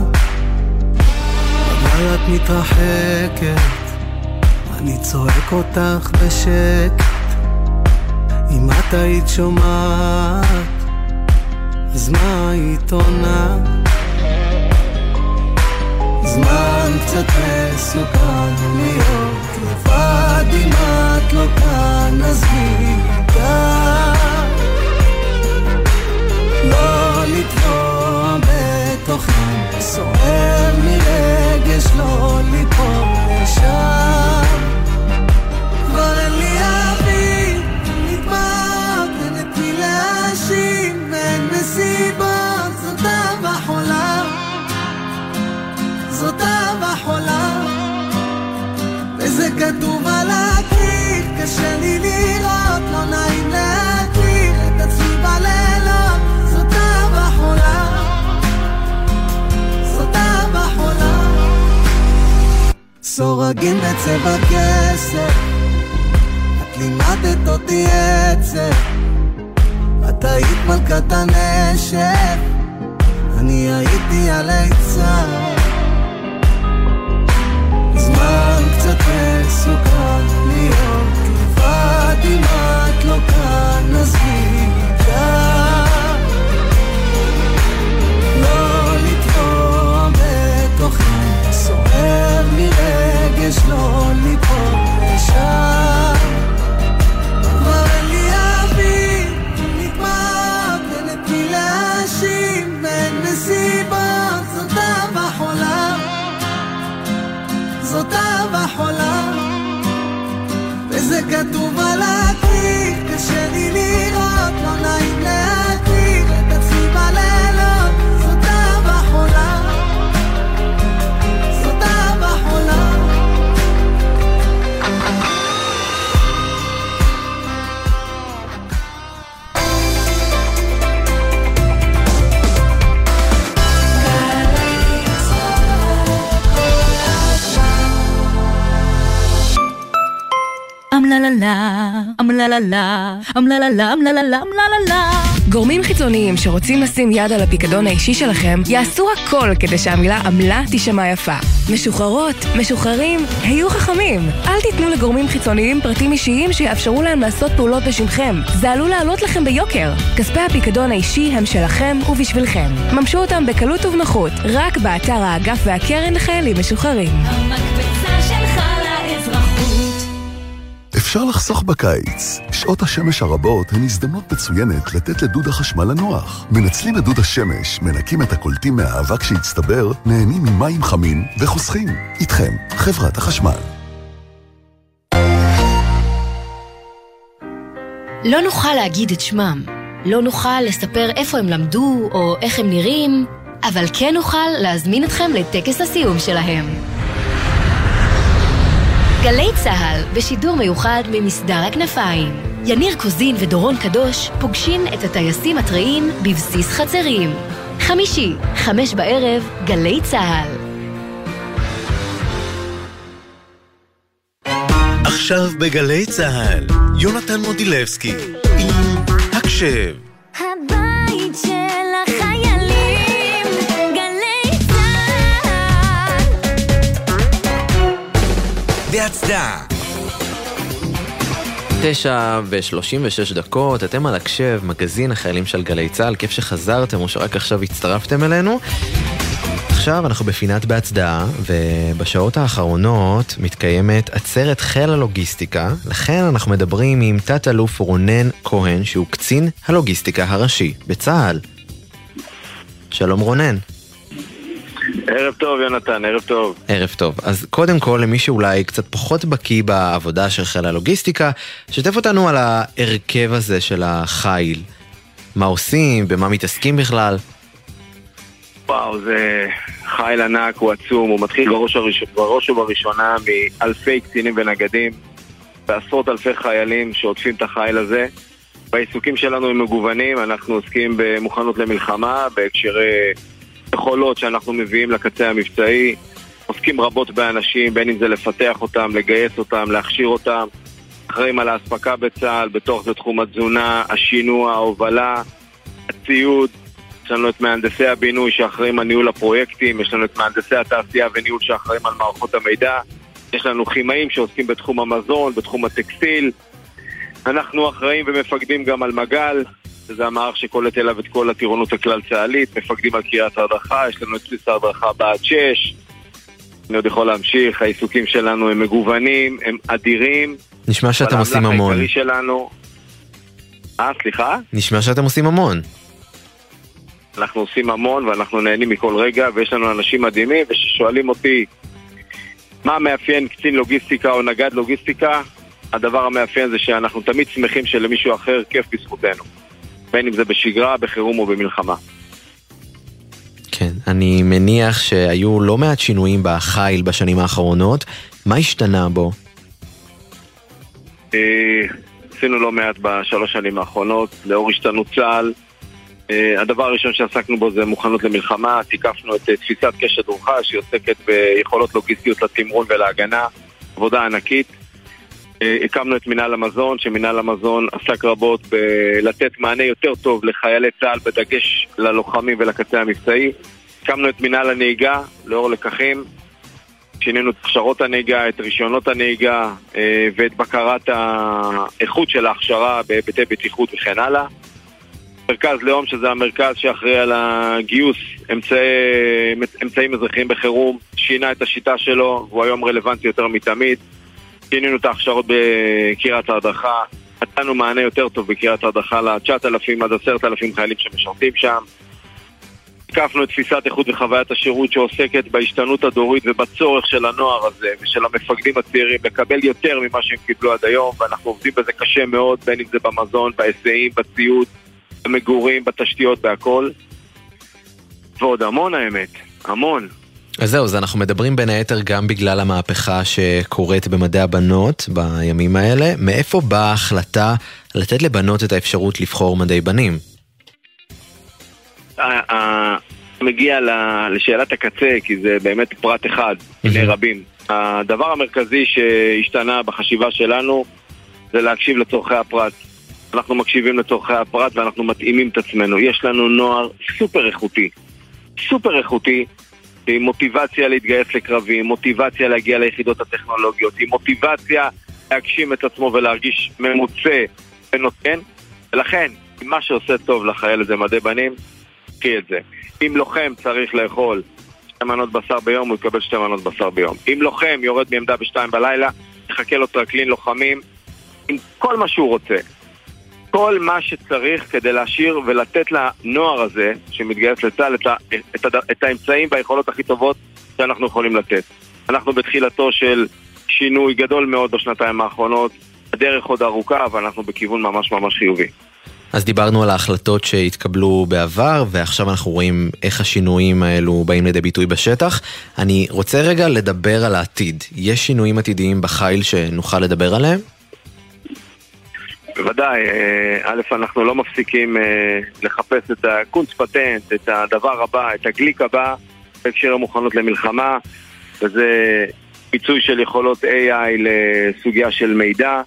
אבל את מתרחקת, אני צועק אותך בשקט, אם את היית שומעת, אז מה היית עונה? זמן קצת מסוכן להיות לבד אם את לא כאן אז מי ידע לא לטבוע בתוכן סוער מרגש לא ליפול לשם סורגים בצבע כסף את לימדת אותי עצב. את היית מלכת הנשף, אני הייתי הליצן. זמן קצת מסוכן להיות לבד אם את לא כאן, עזבי מרגש אמללה, אמללה, אמללה, אמללה, אמללה. גורמים חיצוניים שרוצים לשים יד על הפיקדון האישי שלכם יעשו הכל כדי שהמילה עמלה תישמע יפה. משוחררות, משוחררים, היו חכמים. אל תיתנו לגורמים חיצוניים פרטים אישיים שיאפשרו להם לעשות פעולות בשמכם. זה עלול לעלות לכם ביוקר. כספי הפיקדון האישי הם שלכם ובשבילכם. ממשו אותם בקלות ובנוחות, רק באתר האגף והקרן לחיילים משוחררים. המקפצה אפשר לחסוך בקיץ. שעות השמש הרבות הן הזדמנות מצוינת לתת לדוד החשמל לנוח. מנצלים את דוד השמש, מנקים את הקולטים מהאבק שהצטבר, נהנים ממים חמים וחוסכים. איתכם, חברת החשמל. לא נוכל להגיד את שמם, לא נוכל לספר איפה הם למדו או איך הם נראים, אבל כן נוכל להזמין אתכם לטקס הסיום שלהם. גלי צה"ל, בשידור מיוחד ממסדר הכנפיים. יניר קוזין ודורון קדוש פוגשים את הטייסים הטריים בבסיס חצרים. חמישי, חמש בערב, גלי צה"ל. עכשיו בגלי צה"ל, יונתן מודילבסקי, עם הקשב. הבית בהצדעה. תשע ושלושים ושש דקות, אתם על הקשב, מגזין החיילים של גלי צה"ל, כיף שחזרתם או שרק עכשיו הצטרפתם אלינו. עכשיו אנחנו בפינת בהצדעה, ובשעות האחרונות מתקיימת עצרת חיל הלוגיסטיקה, לכן אנחנו מדברים עם תת-אלוף רונן כהן, שהוא קצין הלוגיסטיקה הראשי בצה"ל. שלום רונן. ערב טוב, יונתן, ערב טוב. ערב טוב. אז קודם כל, למי שאולי קצת פחות בקיא בעבודה של חיל הלוגיסטיקה, שתף אותנו על ההרכב הזה של החיל. מה עושים, במה מתעסקים בכלל. וואו, זה חיל ענק, הוא עצום, הוא מתחיל בראש, הראש... בראש ובראשונה מאלפי קצינים ונגדים ועשרות אלפי חיילים שעוטפים את החיל הזה. והעיסוקים שלנו הם מגוונים, אנחנו עוסקים במוכנות למלחמה, בהקשרי יכולות שאנחנו מביאים לקצה המבצעי, עוסקים רבות באנשים, בין אם זה לפתח אותם, לגייס אותם, להכשיר אותם, אחראים על האספקה בצה"ל, בתוך זה תחום התזונה, השינוע, ההובלה, הציוד, יש לנו את מהנדסי הבינוי שאחראים על ניהול הפרויקטים, יש לנו את מהנדסי התעשייה וניהול שאחראים על מערכות המידע, יש לנו כימאים שעוסקים בתחום המזון, בתחום הטקסטיל, אנחנו אחראים ומפקדים גם על מג"ל, שזה המערך שקולט אליו את כל הטירונות הכלל צה"לית, מפקדים על קריית ההדרכה, יש לנו את בסיס ההדרכה בעד 6, אני עוד יכול להמשיך, העיסוקים שלנו הם מגוונים, הם אדירים. נשמע שאתם עושים האמל"ח המון. העיקרי שלנו... אה, סליחה? נשמע שאתם עושים המון. אנחנו עושים המון ואנחנו נהנים מכל רגע ויש לנו אנשים מדהימים וששואלים אותי מה מאפיין קצין לוגיסטיקה או נגד לוגיסטיקה הדבר המאפיין זה שאנחנו תמיד שמחים שלמישהו אחר כיף בזכותנו בין אם זה בשגרה, בחירום או במלחמה כן, אני מניח שהיו לא מעט שינויים בחיל בשנים האחרונות. מה השתנה בו? אה, עשינו לא מעט בשלוש שנים האחרונות לאור השתנות צה"ל אה, הדבר הראשון שעסקנו בו זה מוכנות למלחמה, תיקפנו את אה, תפיסת קשת רוחה שהיא עוסקת ביכולות לוגיסטיות לתמרון ולהגנה, עבודה ענקית. אה, הקמנו את מינהל המזון, שמינהל המזון עסק רבות בלתת מענה יותר טוב לחיילי צה"ל, בדגש ללוחמים ולקצה המבצעי. הקמנו את מינהל הנהיגה, לאור לקחים. שינינו את הכשרות הנהיגה, את רישיונות הנהיגה אה, ואת בקרת האיכות של ההכשרה בהיבטי בטיחות וכן הלאה. מרכז לאום, שזה המרכז שאחראי על הגיוס אמצעי, אמצעים אזרחיים בחירום, שינה את השיטה שלו, והוא היום רלוונטי יותר מתמיד. שינינו את ההכשרות בקריית ההדרכה, נתנו מענה יותר טוב בקריית ההדרכה ל-9,000 עד 10,000 חיילים שמשרתים שם. הקפנו את תפיסת איכות וחוויית השירות שעוסקת בהשתנות הדורית ובצורך של הנוער הזה ושל המפקדים הצעירים לקבל יותר ממה שהם קיבלו עד היום ואנחנו עובדים בזה קשה מאוד, בין אם זה במזון, בהיסעים, בציוד, במגורים, בתשתיות, בהכל. ועוד המון האמת, המון. אז זהו, אז אנחנו מדברים בין היתר גם בגלל המהפכה שקורית במדעי הבנות בימים האלה. מאיפה באה ההחלטה לתת לבנות את האפשרות לבחור מדעי בנים? אה, אה, מגיע לשאלת הקצה, כי זה באמת פרט אחד מיני רבים. הדבר המרכזי שהשתנה בחשיבה שלנו זה להקשיב לצורכי הפרט. אנחנו מקשיבים לצורכי הפרט ואנחנו מתאימים את עצמנו. יש לנו נוער סופר איכותי, סופר איכותי, עם מוטיבציה להתגייס לקרבים, מוטיבציה להגיע ליחידות הטכנולוגיות, עם מוטיבציה להגשים את עצמו ולהרגיש ממוצה ונותן. ולכן, מה שעושה טוב לחייל זה מדי בנים, קחי את זה. אם לוחם צריך לאכול שתי מנות בשר ביום, הוא יקבל שתי מנות בשר ביום. אם לוחם יורד מעמדה בשתיים בלילה, יחכה לו טרקלין לוחמים עם כל מה שהוא רוצה. כל מה שצריך כדי להשאיר ולתת לנוער הזה שמתגייס לצה"ל את, ה- את, את האמצעים והיכולות הכי טובות שאנחנו יכולים לתת. אנחנו בתחילתו של שינוי גדול מאוד בשנתיים האחרונות, הדרך עוד ארוכה, אבל אנחנו בכיוון ממש ממש חיובי. אז דיברנו על ההחלטות שהתקבלו בעבר, ועכשיו אנחנו רואים איך השינויים האלו באים לידי ביטוי בשטח. אני רוצה רגע לדבר על העתיד. יש שינויים עתידיים בחיל שנוכל לדבר עליהם? בוודאי, אה, א', אנחנו לא מפסיקים אה, לחפש את הקונץ פטנט, את הדבר הבא, את הגליק הבא בהקשר המוכנות למלחמה, וזה פיצוי של יכולות AI לסוגיה של מידע,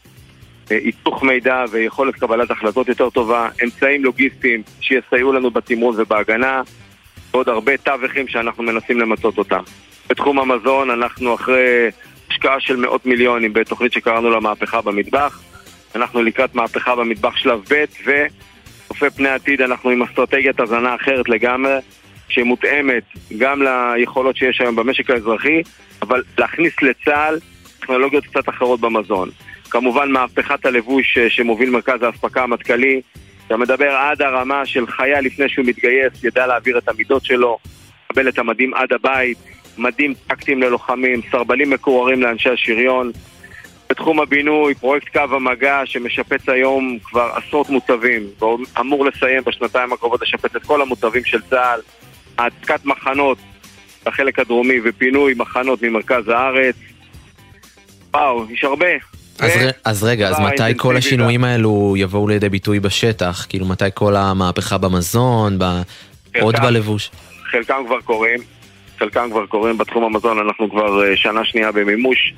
אה, היתוך מידע ויכולת קבלת החלטות יותר טובה, אמצעים לוגיסטיים שיסייעו לנו בתמרון ובהגנה, ועוד הרבה תווכים שאנחנו מנסים למצות אותם. בתחום המזון אנחנו אחרי השקעה של מאות מיליונים בתוכנית שקראנו לה מהפכה במטבח. אנחנו לקראת מהפכה במטבח שלב ב' וצופה פני עתיד אנחנו עם אסטרטגיית הזנה אחרת לגמרי שמותאמת גם ליכולות שיש היום במשק האזרחי אבל להכניס לצה"ל טכנולוגיות קצת אחרות במזון. כמובן מהפכת הלבוש שמוביל מרכז האספקה המטכ"לי אתה מדבר עד הרמה של חייל לפני שהוא מתגייס, ידע להעביר את המידות שלו, לקבל את המדים עד הבית, מדים טקטיים ללוחמים, סרבלים מקוררים לאנשי השריון. בתחום הבינוי, פרויקט קו המגע שמשפץ היום כבר עשרות מוצבים, ואמור לסיים בשנתיים הקרובות לשפץ את כל המוצבים של צה"ל, העתקת מחנות בחלק הדרומי ופינוי מחנות ממרכז הארץ. וואו, יש הרבה. אז, ר... אז רגע, אז עבודה מתי כל. השינויים האלו יבואו לידי ביטוי בשטח? כאילו מתי כל המהפכה במזון, ב... עוד חלקם. בלבוש? חלקם כבר קורים, חלקם כבר קורים בתחום המזון, אנחנו כבר אה, שנה שנייה במימוש.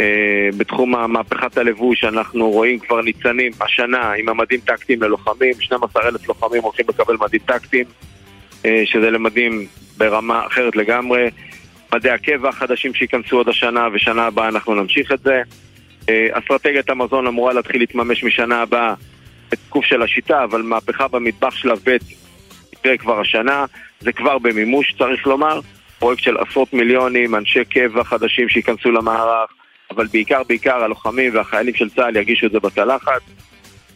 אה, בתחום מהפכת הלבוש אנחנו רואים כבר ניצנים השנה עם המדים טקטיים ללוחמים, 12,000 לוחמים הולכים לקבל מדים טקטיים, אה, שזה למדים ברמה אחרת לגמרי. מדי הקבע החדשים שייכנסו עוד השנה, ושנה הבאה אנחנו נמשיך את זה. אה, אסטרטגיית המזון אמורה להתחיל להתממש משנה הבאה בתקוף של השיטה, אבל מהפכה במטבח שלב ב' יקרה כבר השנה, זה כבר במימוש צריך לומר, פרויקט של עשרות מיליונים, אנשי קבע חדשים שייכנסו למערך, אבל בעיקר בעיקר הלוחמים והחיילים של צה"ל ירגישו את זה בצלחת.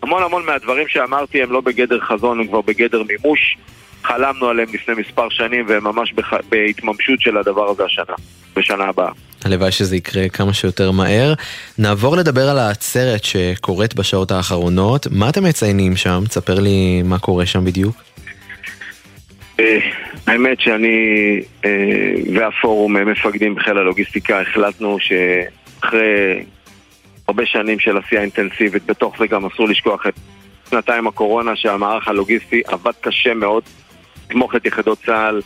המון המון מהדברים שאמרתי הם לא בגדר חזון, הם כבר בגדר מימוש. חלמנו עליהם לפני מספר שנים והם ממש בח... בהתממשות של הדבר הזה השנה, בשנה הבאה. הלוואי שזה יקרה כמה שיותר מהר. נעבור לדבר על העצרת שקורית בשעות האחרונות. מה אתם מציינים שם? תספר לי מה קורה שם בדיוק. אה, האמת שאני אה, והפורום אה, מפקדים בחיל הלוגיסטיקה החלטנו שאחרי הרבה שנים של עשייה אינטנסיבית, בתוך זה גם אסור לשכוח את שנתיים הקורונה שהמערך הלוגיסטי עבד קשה מאוד, לתמוך את יחידות צה"ל,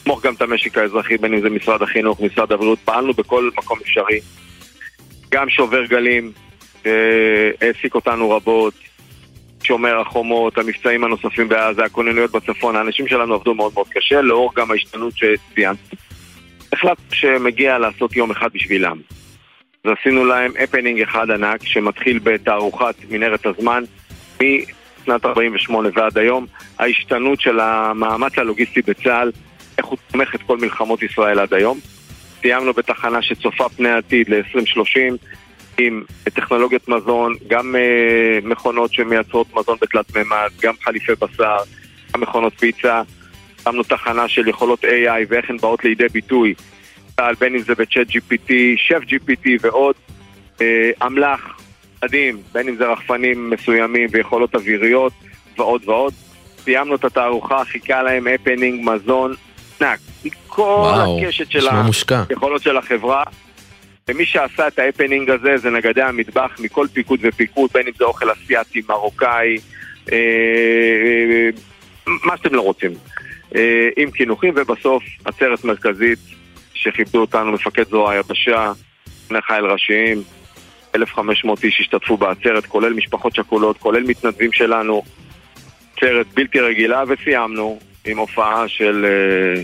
לתמוך גם את המשק האזרחי, בין אם זה משרד החינוך, משרד הבריאות, פעלנו בכל מקום אפשרי. גם שובר גלים, שהעסיק אותנו רבות, שומר החומות, המבצעים הנוספים בעזה, הכוננויות בצפון, האנשים שלנו עבדו מאוד מאוד קשה, לאור גם ההשתנות שציינתי. החלטנו שמגיע לעשות יום אחד בשבילם. אז עשינו להם הפנינג אחד ענק שמתחיל בתערוכת מנהרת הזמן משנת 48' ועד היום. ההשתנות של המאמץ הלוגיסטי בצה"ל, איך הוא תומך את כל מלחמות ישראל עד היום. סיימנו בתחנה שצופה פני עתיד ל-2030 עם טכנולוגיות מזון, גם uh, מכונות שמייצרות מזון בתלת מימד, גם חליפי בשר, גם מכונות פיצה. שמנו תחנה של יכולות AI ואיך הן באות לידי ביטוי, בין אם זה ב ChatGPT, Chef GPT ועוד. אה, אמל"ח, מדהים, בין אם זה רחפנים מסוימים ויכולות אוויריות ועוד ועוד. סיימנו את התערוכה, חיכה להם הפנינג, מזון, ענק. מכל הקשת של. היכולות של החברה. ומי שעשה את ההפנינג הזה זה נגדי המטבח מכל פיקוד ופיקוד, בין אם זה אוכל אסיאתי, מרוקאי, אה, אה, מה שאתם לא רוצים. אה, עם קינוחים, ובסוף עצרת מרכזית שכיבדו אותנו מפקד זרוע היבשה, שני חייל ראשיים, 1,500 איש השתתפו בעצרת, כולל משפחות שכולות, כולל מתנדבים שלנו, עצרת בלתי רגילה, וסיימנו עם הופעה של, אה,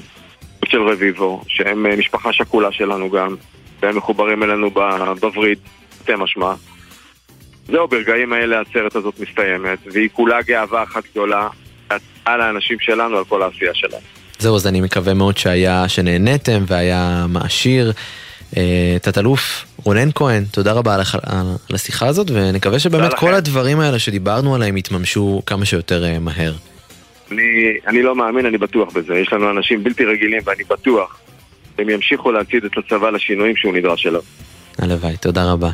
של רביבו, שהם אה, משפחה שכולה שלנו גם, והם מחוברים אלינו בווריד, תרתי משמע. זהו, ברגעים האלה העצרת הזאת מסתיימת, והיא כולה גאווה אחת גדולה על האנשים שלנו, על כל העשייה שלהם. זהו, אז אני מקווה מאוד שהיה, שנהניתם והיה מעשיר. אה, תת-אלוף רונן כהן, תודה רבה לך על השיחה הזאת, ונקווה שבאמת כל לכם. הדברים האלה שדיברנו עליהם יתממשו כמה שיותר אה, מהר. אני, אני לא מאמין, אני בטוח בזה. יש לנו אנשים בלתי רגילים, ואני בטוח שהם ימשיכו להצעיד את הצבא לשינויים שהוא נדרש אליו. הלוואי, תודה רבה.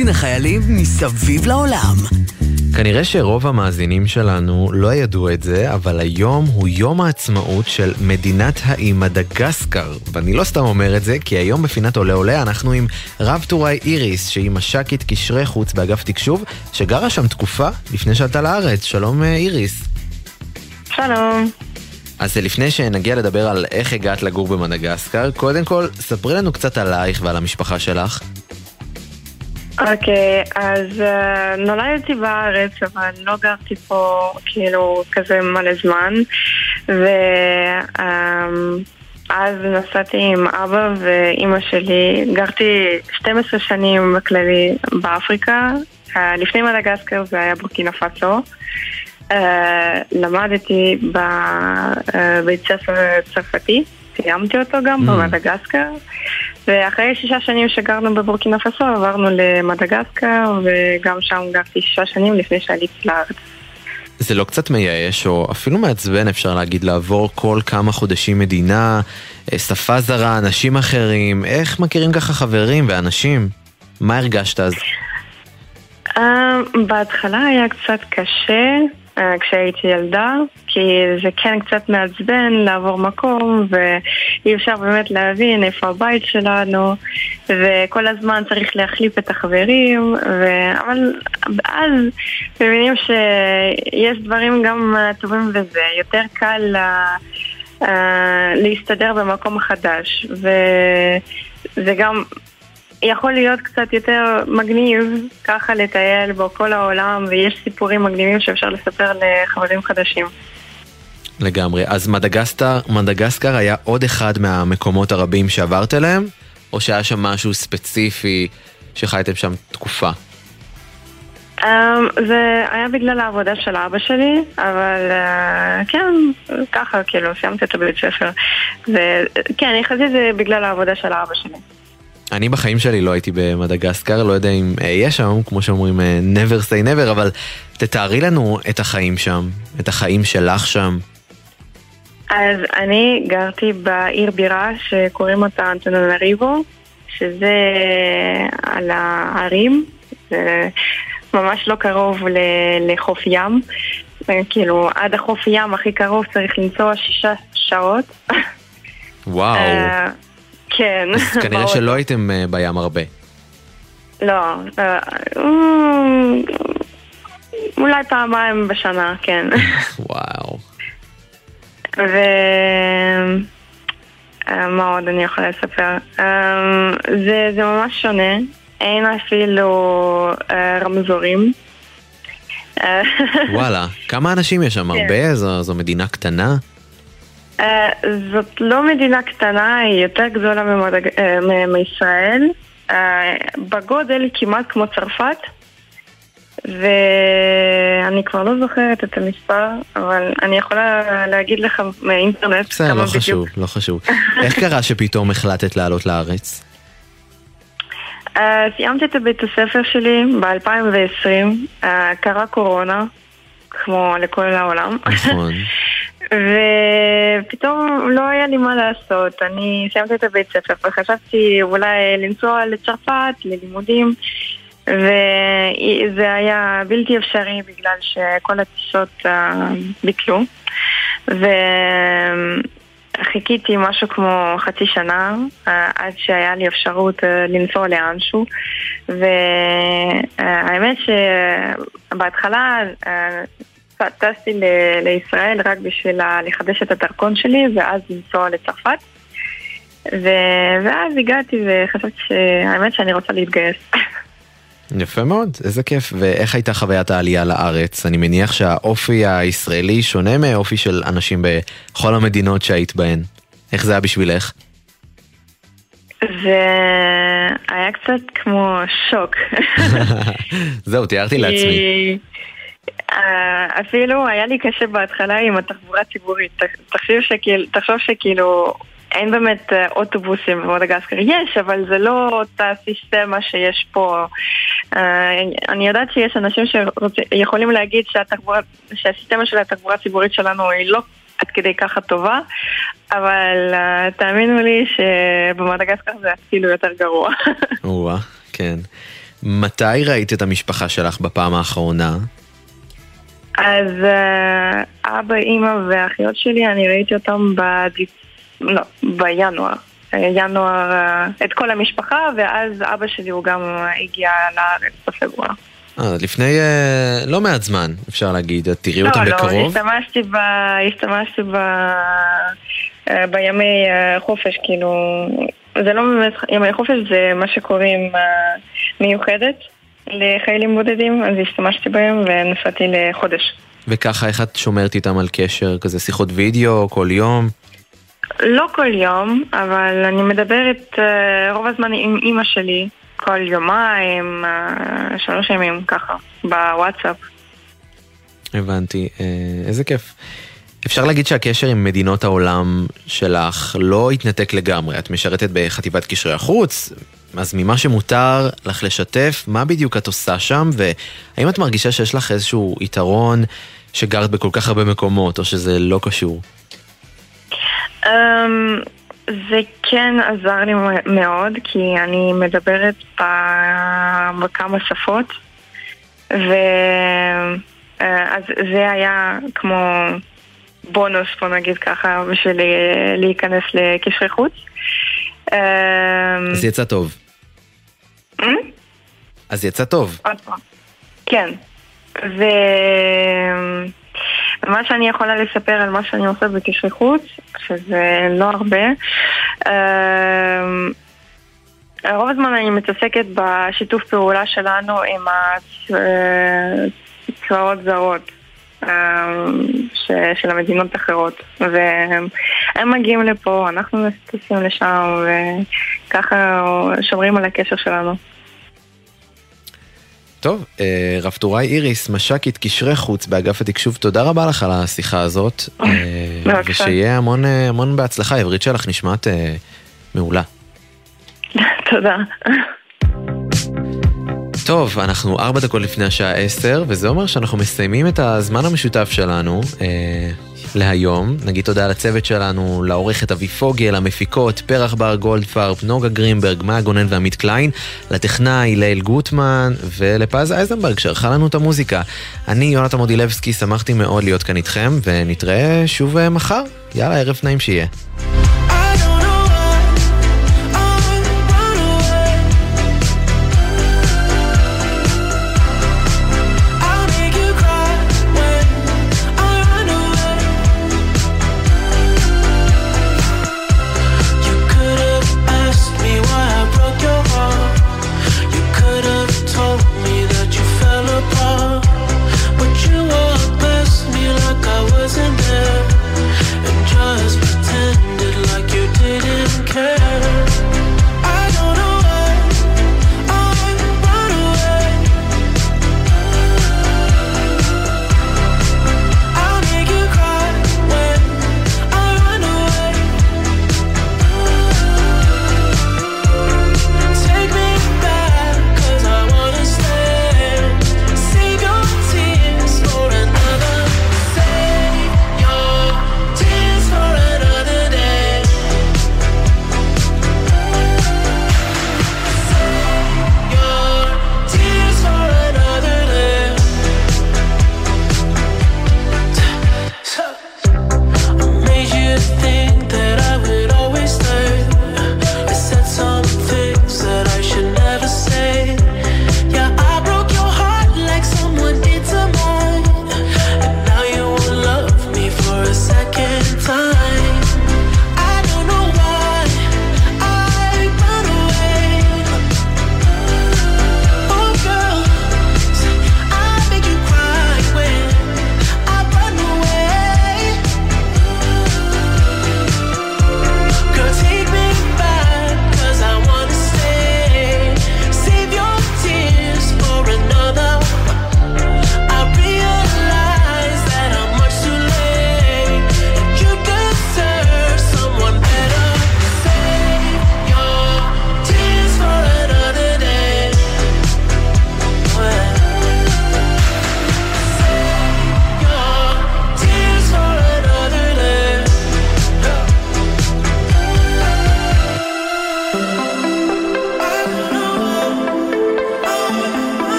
מגזין החיילים מסביב לעולם. כנראה שרוב המאזינים שלנו לא ידעו את זה, אבל היום הוא יום העצמאות של מדינת האי מדגסקר. ואני לא סתם אומר את זה, כי היום בפינת עולה עולה אנחנו עם רב טוראי איריס, שהיא מש"קית קשרי חוץ באגף תקשוב, שגרה שם תקופה לפני שעלתה לארץ. שלום אה, איריס. שלום. אז אה, לפני שנגיע לדבר על איך הגעת לגור במדגסקר, קודם כל, ספרי לנו קצת עלייך ועל המשפחה שלך. אוקיי, אז uh, נולדתי בארץ, אבל לא גרתי פה כאילו כזה מלא זמן. ואז נסעתי עם אבא ואימא שלי, גרתי 12 שנים בכללי באפריקה. Uh, לפני מדגסקר זה היה בורקינה פאסו. Uh, למדתי בבית ספר צרפתי, סיימתי אותו גם Mm. במדגסקר. ואחרי שישה שנים שגרנו בבורקינה פאסו עברנו למדגסקר וגם שם גרתי שישה שנים לפני שעליתי לארץ. זה לא קצת מייאש, או אפילו מעצבן אפשר להגיד, לעבור כל כמה חודשים מדינה, אה, שפה זרה, אנשים אחרים, איך מכירים ככה חברים ואנשים? מה הרגשת אז? Uh, בהתחלה היה קצת קשה כשהייתי ילדה, כי זה כן קצת מעצבן לעבור מקום ואי אפשר באמת להבין איפה הבית שלנו וכל הזמן צריך להחליף את החברים ו... אבל אז מבינים שיש דברים גם אה, טובים בזה, יותר קל uh, uh, להסתדר במקום חדש וזה גם יכול להיות קצת יותר מגניב ככה לטייל בו כל העולם ויש סיפורים מגניבים שאפשר לספר לחברים חדשים. לגמרי. אז מדגסקר, מדגסקר היה עוד אחד מהמקומות הרבים שעברת אליהם, או שהיה שם משהו ספציפי שחייתם שם תקופה? Um, זה היה בגלל העבודה של אבא שלי, אבל uh, כן, ככה כאילו, סיימתי את הבית ספר. וכן, יחסית זה בגלל העבודה של אבא שלי. אני בחיים שלי לא הייתי במדגסקר, לא יודע אם אהיה שם, כמו שאומרים אה, never say never, אבל תתארי לנו את החיים שם, את החיים שלך שם. אז אני גרתי בעיר בירה שקוראים אותה אנטונריבו, שזה על ההרים, זה ממש לא קרוב לחוף ים. כאילו, עד החוף ים הכי קרוב צריך לנסוע שישה שעות. וואו, אה, כן. אז כנראה. שלא הייתם אה, בים הרבה. לא, אה, אמ, אולי פעמיים בשנה, כן. (laughs) וואו. ו... אה, מה עוד אני יכולה לספר? אה, זה, זה ממש שונה, אין אפילו אה, רמזורים. אה, (laughs) וואלה, כמה אנשים יש שם? כן. הרבה? זו, זו מדינה קטנה? אה, זאת לא מדינה קטנה, היא יותר גדולה ממדג- אה, מישראל. אה, בגודל היא כמעט כמו צרפת. ואני כבר לא זוכרת את המספר, אבל אני יכולה להגיד לך מהאינטרנט בסדר, כמה לא בדיוק. חשוב, לא חשוב. איך קרה שפתאום החלטת לעלות לארץ? Uh, סיימתי את בית הספר שלי ב-2020, uh, קרה קורונה, כמו לכל העולם. נכון. (laughs) ופתאום לא היה לי מה לעשות, אני סיימתי את הבית ספר וחשבתי אולי לנסוע לצרפת, ללימודים, וזה היה בלתי אפשרי בגלל שכל הטיסות uh, ביטלו. וחיכיתי משהו כמו חצי שנה uh, עד שהיה לי אפשרות uh, לנסוע לאנשהו. והאמת שבהתחלה טסתי ל- לישראל רק בשביל לחדש את הדרכון שלי ואז לנסוע לצרפת. ו- ואז הגעתי וחשבתי שהאמת שאני רוצה להתגייס. יפה מאוד, איזה כיף. ואיך הייתה חוויית העלייה לארץ? אני מניח שהאופי הישראלי שונה מאופי של אנשים בכל המדינות שהיית בהן. איך זה היה בשבילך? זה היה קצת כמו שוק. (laughs) זהו, תיארתי לעצמי. אה, אפילו היה לי קשה בהתחלה עם התחבורה הציבורית. תחשוב שכאילו, תחשוב שכאילו אין באמת אה, אוטובוסים במדגסקר. יש, אבל זה לא אותה סיסטמה שיש פה. אה, אני יודעת שיש אנשים שיכולים להגיד שהתחבורה, שהסיסטמה של התחבורה הציבורית שלנו היא לא עד כדי ככה טובה, אבל אה, תאמינו לי שבמדגסקר זה אפילו יותר גרוע. (laughs) או-אה, כן. מתי ראית את המשפחה שלך בפעם האחרונה? אז אה, אבא, אימא והאחיות שלי, אני ראיתי אותם ב... לא, בינואר. אה, ינואר, אה, את כל המשפחה, ואז אבא שלי הוא גם הגיע לארץ בפברואר. אה, לפני אה, לא מעט זמן, אפשר להגיד. את תראי אותם לא, בקרוב? לא, השתמשתי, ב... השתמשתי ב... אה, בימי חופש, כאילו, זה לא באמת ימי חופש, זה מה שקוראים מיוחדת לחיילים בודדים, אז השתמשתי בהם ונסעתי לחודש. וככה, איך את שומרת איתם על קשר? כזה שיחות וידאו כל יום? לא כל יום, אבל אני מדברת אה, רוב הזמן עם אימא שלי, כל יומיים, אה, שלוש ימים, ככה, בוואטסאפ. הבנתי, אה, איזה כיף. אפשר להגיד שהקשר עם מדינות העולם שלך לא התנתק לגמרי. את משרתת בחטיבת קשרי החוץ, אז ממה שמותר לך לשתף, מה בדיוק את עושה שם, והאם את מרגישה שיש לך איזשהו יתרון שגרת בכל כך הרבה מקומות, או שזה לא קשור? Um, זה כן עזר לי מאוד, כי אני מדברת בכמה שפות, ואז זה היה כמו בונוס, בוא נגיד ככה, בשביל לי- להיכנס לקשרי חוץ. Um, אז יצא טוב. Hmm? אז יצא טוב. עוד פעם. כן. ו... ומה שאני יכולה לספר על מה שאני עושה בקשרי חוץ, שזה לא הרבה, אמ, רוב הזמן אני מתעסקת בשיתוף פעולה שלנו עם הצבאות זרות. אמ, ש- של המדינות האחרות והם הם מגיעים לפה, אנחנו טסים לשם וככה שומרים על הקשר שלנו. טוב, אה, רב טוראי איריס, מש"קית קשרי חוץ באגף התקשוב, תודה רבה לך על השיחה הזאת. אה. ושיהיה המון אה, המון בהצלחה, העברית שלך נשמעת מעולה. (laughs) תודה. טוב, אנחנו ארבע דקות לפני השעה עשר, וזה אומר שאנחנו מסיימים את הזמן המשותף שלנו אה, להיום. נגיד תודה לצוות שלנו, לעורכת אבי פוגל, למפיקות, פרח בר גולדפרב, נוגה גרינברג, מאיה גונן ועמית קליין, לטכנאי, ליל גוטמן, ולפז אייזנברג שערכה לנו את המוזיקה. אני יונתן מודילבסקי, שמחתי מאוד להיות כאן איתכם, ונתראה שוב אה, מחר. יאללה, ערב נעים שיהיה.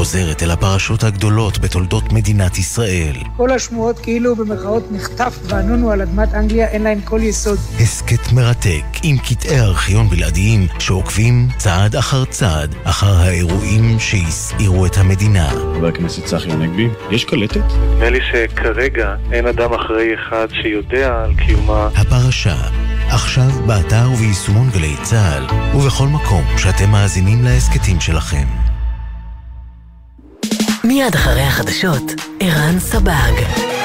חוזרת אל הפרשות הגדולות בתולדות מדינת ישראל. כל השמועות כאילו במרכאות נחטף וענונו על אדמת אנגליה אין להן כל יסוד. הסכת מרתק עם קטעי ארכיון בלעדיים שעוקבים צעד אחר צעד אחר האירועים שהסעירו את המדינה. חבר הכנסת צחי הנגבי, יש קלטת? נדמה לי שכרגע אין אדם אחראי אחד שיודע על קיומה. הפרשה, עכשיו באתר וביישומון גלי צה"ל, ובכל מקום שאתם מאזינים להסכתים שלכם. מיד אחרי החדשות, ערן סבג.